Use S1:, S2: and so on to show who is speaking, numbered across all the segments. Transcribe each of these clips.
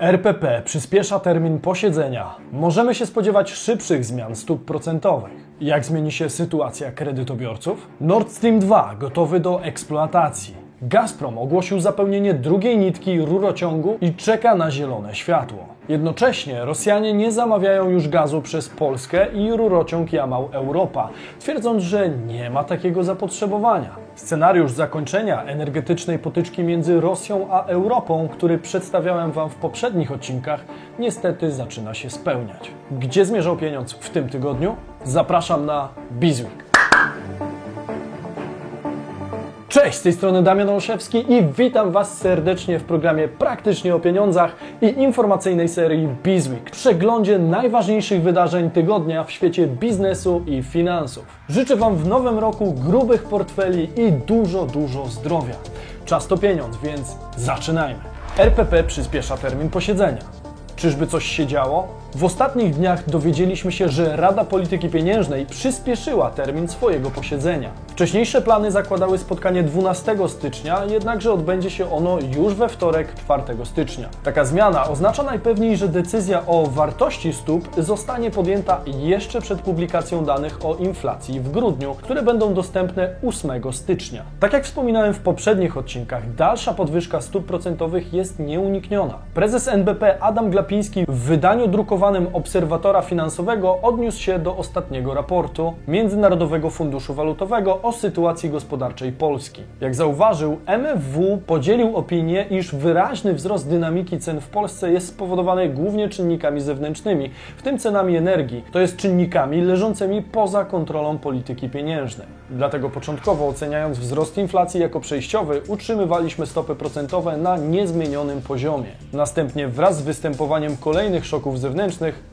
S1: RPP przyspiesza termin posiedzenia. Możemy się spodziewać szybszych zmian stóp procentowych. Jak zmieni się sytuacja kredytobiorców? Nord Stream 2 gotowy do eksploatacji. Gazprom ogłosił zapełnienie drugiej nitki rurociągu i czeka na zielone światło. Jednocześnie Rosjanie nie zamawiają już gazu przez Polskę i rurociąg Jamał Europa, twierdząc, że nie ma takiego zapotrzebowania. Scenariusz zakończenia energetycznej potyczki między Rosją a Europą, który przedstawiałem Wam w poprzednich odcinkach, niestety zaczyna się spełniać. Gdzie zmierzał pieniądz w tym tygodniu? Zapraszam na Bizweek. Cześć, z tej strony Damian Olszewski i witam Was serdecznie w programie Praktycznie o Pieniądzach i informacyjnej serii Bizweek. Przeglądzie najważniejszych wydarzeń tygodnia w świecie biznesu i finansów. Życzę Wam w nowym roku grubych portfeli i dużo, dużo zdrowia. Czas to pieniądz, więc zaczynajmy. RPP przyspiesza termin posiedzenia. Czyżby coś się działo? W ostatnich dniach dowiedzieliśmy się, że Rada Polityki Pieniężnej przyspieszyła termin swojego posiedzenia. Wcześniejsze plany zakładały spotkanie 12 stycznia, jednakże odbędzie się ono już we wtorek 4 stycznia. Taka zmiana oznacza najpewniej, że decyzja o wartości stóp zostanie podjęta jeszcze przed publikacją danych o inflacji w grudniu, które będą dostępne 8 stycznia. Tak jak wspominałem w poprzednich odcinkach, dalsza podwyżka stóp procentowych jest nieunikniona. Prezes NBP Adam Glapiński w wydaniu drukowanym Obserwatora Finansowego odniósł się do ostatniego raportu Międzynarodowego Funduszu Walutowego o sytuacji gospodarczej Polski. Jak zauważył, MFW podzielił opinię, iż wyraźny wzrost dynamiki cen w Polsce jest spowodowany głównie czynnikami zewnętrznymi, w tym cenami energii, to jest czynnikami leżącymi poza kontrolą polityki pieniężnej. Dlatego początkowo oceniając wzrost inflacji jako przejściowy, utrzymywaliśmy stopy procentowe na niezmienionym poziomie. Następnie wraz z występowaniem kolejnych szoków zewnętrznych,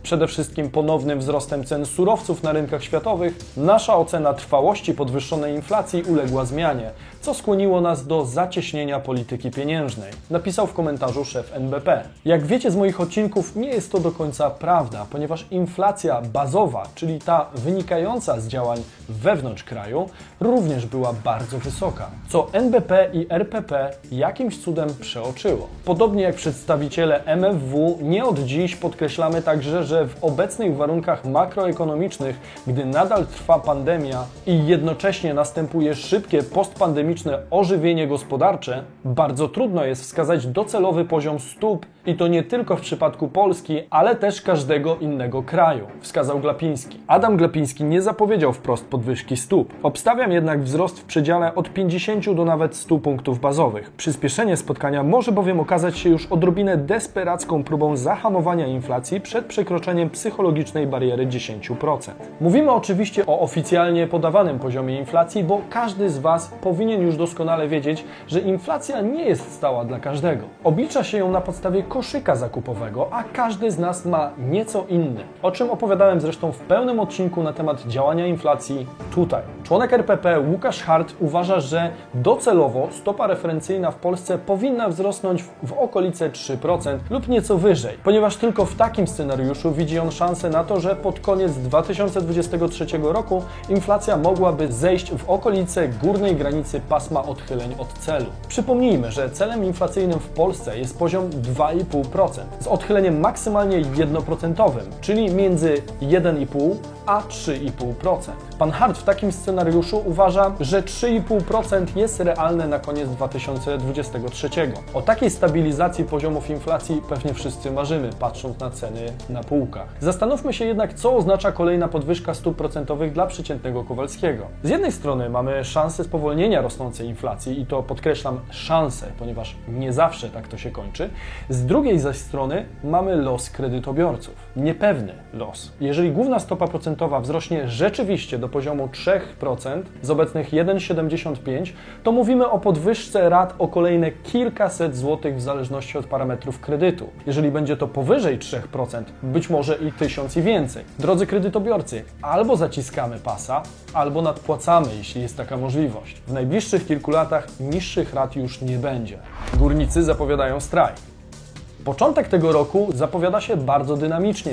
S1: przede wszystkim ponownym wzrostem cen surowców na rynkach światowych, nasza ocena trwałości podwyższonej inflacji uległa zmianie, co skłoniło nas do zacieśnienia polityki pieniężnej, napisał w komentarzu szef NBP. Jak wiecie z moich odcinków, nie jest to do końca prawda, ponieważ inflacja bazowa, czyli ta wynikająca z działań wewnątrz kraju, również była bardzo wysoka, co NBP i RPP jakimś cudem przeoczyło. Podobnie jak przedstawiciele MFW, nie od dziś podkreślamy także, że w obecnych warunkach makroekonomicznych, gdy nadal trwa pandemia i jednocześnie następuje szybkie postpandemiczne ożywienie gospodarcze, bardzo trudno jest wskazać docelowy poziom stóp i to nie tylko w przypadku Polski, ale też każdego innego kraju, wskazał Glapiński. Adam Glapiński nie zapowiedział wprost podwyżki stóp. Obstawiam jednak wzrost w przedziale od 50 do nawet 100 punktów bazowych. Przyspieszenie spotkania może bowiem okazać się już odrobinę desperacką próbą zahamowania inflacji przed przekroczeniem psychologicznej bariery 10%. Mówimy oczywiście o oficjalnie podawanym poziomie inflacji, bo każdy z Was powinien już doskonale wiedzieć, że inflacja nie jest stała dla każdego. Oblicza się ją na podstawie koszyka zakupowego, a każdy z nas ma nieco inny. O czym opowiadałem zresztą w pełnym odcinku na temat działania inflacji tutaj. Członek RPP Łukasz Hart uważa, że docelowo stopa referencyjna w Polsce powinna wzrosnąć w okolice 3% lub nieco wyżej, ponieważ tylko w takim scenariuszu widzi on szansę na to, że pod koniec 2023 roku inflacja mogłaby zejść w okolice górnej granicy pasma odchyleń od celu. Przypomnijmy, że celem inflacyjnym w Polsce jest poziom 2,5% z odchyleniem maksymalnie 1%, czyli między 1,5 a 3,5%. Pan Hart w takim scenariuszu uważa, że 3,5% jest realne na koniec 2023. O takiej stabilizacji poziomów inflacji pewnie wszyscy marzymy, patrząc na ceny na półkach. Zastanówmy się jednak, co oznacza kolejna podwyżka stóp procentowych dla przeciętnego Kowalskiego. Z jednej strony mamy szansę spowolnienia rosnącej inflacji i to podkreślam szansę, ponieważ nie zawsze tak to się kończy. Z drugiej zaś strony mamy los kredytobiorców. Niepewny los. Jeżeli główna stopa procentowa wzrośnie rzeczywiście do poziomu 3% z obecnych 1,75, to mówimy o podwyżce rat o kolejne kilkaset złotych w zależności od parametrów kredytu. Jeżeli będzie to powyżej 3%, być może i tysiąc i więcej. Drodzy kredytobiorcy, albo zaciskamy pasa, albo nadpłacamy, jeśli jest taka możliwość. W najbliższych kilku latach niższych rat już nie będzie. Górnicy zapowiadają strajk. Początek tego roku zapowiada się bardzo dynamicznie,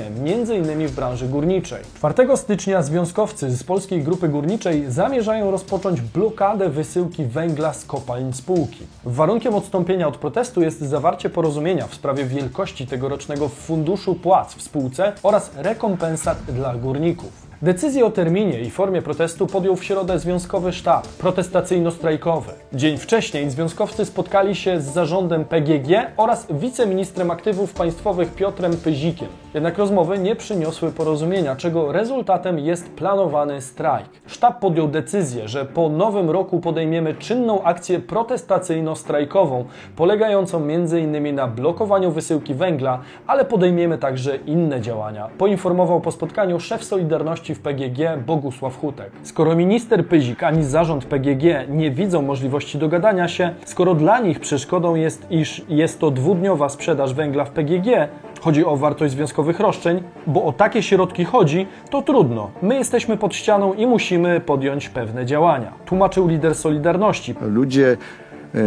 S1: innymi w branży górniczej. 4 stycznia związkowcy z Polskiej Grupy Górniczej zamierzają rozpocząć blokadę wysyłki węgla z kopalń spółki. Warunkiem odstąpienia od protestu jest zawarcie porozumienia w sprawie wielkości tegorocznego funduszu płac w spółce oraz rekompensat dla górników. Decyzję o terminie i formie protestu podjął w środę Związkowy Sztab Protestacyjno-Strajkowy. Dzień wcześniej związkowcy spotkali się z zarządem PGG oraz wiceministrem aktywów państwowych Piotrem Pyzikiem. Jednak rozmowy nie przyniosły porozumienia, czego rezultatem jest planowany strajk. Sztab podjął decyzję, że po nowym roku podejmiemy czynną akcję protestacyjno-strajkową, polegającą m.in. na blokowaniu wysyłki węgla, ale podejmiemy także inne działania, poinformował po spotkaniu szef Solidarności w PGG Bogusław Hutek. Skoro minister Pyzik ani zarząd PGG nie widzą możliwości dogadania się, skoro dla nich przeszkodą jest, iż jest to dwudniowa sprzedaż węgla w PGG, chodzi o wartość związkowych roszczeń, bo o takie środki chodzi, to trudno. My jesteśmy pod ścianą i musimy podjąć pewne działania. Tłumaczył lider Solidarności.
S2: Ludzie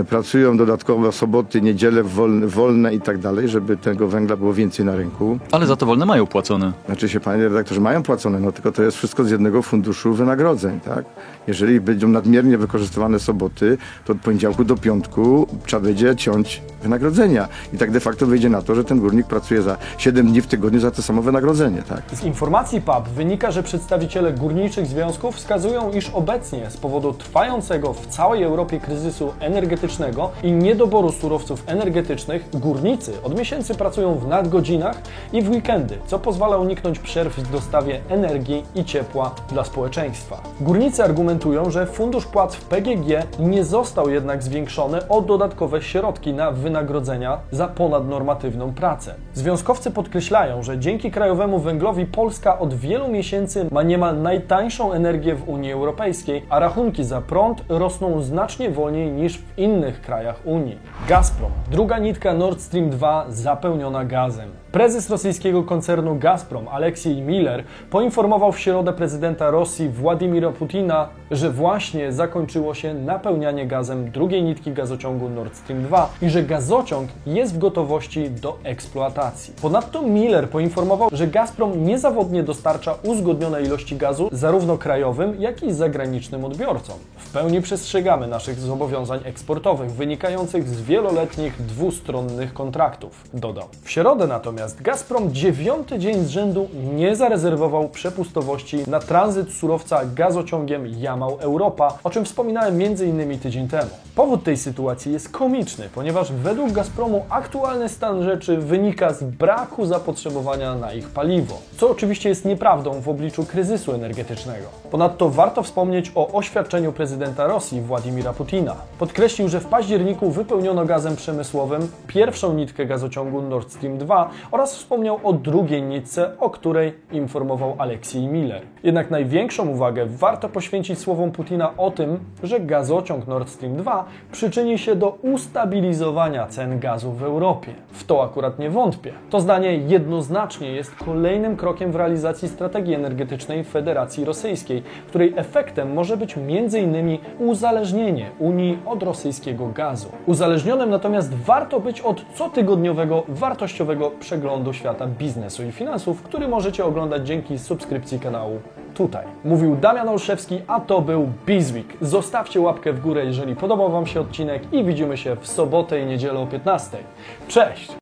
S2: pracują dodatkowo soboty, niedziele wolne, wolne i tak dalej, żeby tego węgla było więcej na rynku.
S3: Ale za to wolne mają płacone.
S2: Znaczy się, panie redaktorze, mają płacone, no tylko to jest wszystko z jednego funduszu wynagrodzeń, tak? Jeżeli będą nadmiernie wykorzystywane soboty, to od poniedziałku do piątku trzeba będzie ciąć wynagrodzenia. I tak de facto wyjdzie na to, że ten górnik pracuje za 7 dni w tygodniu za to samo wynagrodzenie, tak?
S1: Z informacji PAP wynika, że przedstawiciele górniczych związków wskazują, iż obecnie z powodu trwającego w całej Europie kryzysu energetycznego i niedoboru surowców energetycznych górnicy od miesięcy pracują w nadgodzinach i w weekendy, co pozwala uniknąć przerw w dostawie energii i ciepła dla społeczeństwa. Górnicy argumentują, że fundusz płac w PGG nie został jednak zwiększony o dodatkowe środki na wynagrodzenia za ponadnormatywną pracę. Związkowcy podkreślają, że dzięki krajowemu węglowi Polska od wielu miesięcy ma niemal najtańszą energię w Unii Europejskiej, a rachunki za prąd rosną znacznie wolniej niż w innych krajach Unii. Gazprom, druga nitka Nord Stream 2 zapełniona gazem. Prezes rosyjskiego koncernu Gazprom, Aleksiej Miller, poinformował w środę prezydenta Rosji Władimira Putina, że właśnie zakończyło się napełnianie gazem drugiej nitki gazociągu Nord Stream 2 i że gazociąg jest w gotowości do eksploatacji. Ponadto Miller poinformował, że Gazprom niezawodnie dostarcza uzgodnione ilości gazu zarówno krajowym, jak i zagranicznym odbiorcom. W pełni przestrzegamy naszych zobowiązań eksportowych wynikających z wieloletnich dwustronnych kontraktów, dodał. W środę natomiast Gazprom dziewiąty dzień z rzędu nie zarezerwował przepustowości na tranzyt surowca gazociągiem Jamał-Europa, o czym wspominałem m.in. tydzień temu. Powód tej sytuacji jest komiczny, ponieważ według Gazpromu aktualny stan rzeczy wynika z braku zapotrzebowania na ich paliwo, co oczywiście jest nieprawdą w obliczu kryzysu energetycznego. Ponadto warto wspomnieć o oświadczeniu prezydenta Rosji Władimira Putina. Podkreślił, że w październiku wypełniono gazem przemysłowym pierwszą nitkę gazociągu Nord Stream 2 oraz wspomniał o drugiej nitce, o której informował Aleksiej Miller. Jednak największą uwagę warto poświęcić słowom Putina o tym, że gazociąg Nord Stream 2 przyczyni się do ustabilizowania cen gazu w Europie. W to akurat nie wątpię. To zdanie jednoznacznie jest kolejnym krokiem w realizacji strategii energetycznej Federacji Rosyjskiej, której efektem może być m.in. uzależnienie Unii od rosyjskiego gazu. Uzależnionym natomiast warto być od cotygodniowego wartościowego przeglądu świata biznesu i finansów, który możecie oglądać dzięki subskrypcji kanału tutaj. Mówił Damian Olszewski, a to był Bizweek. Zostawcie łapkę w górę, jeżeli podobał Wam się odcinek i widzimy się w sobotę i niedzielę o 15. Cześć!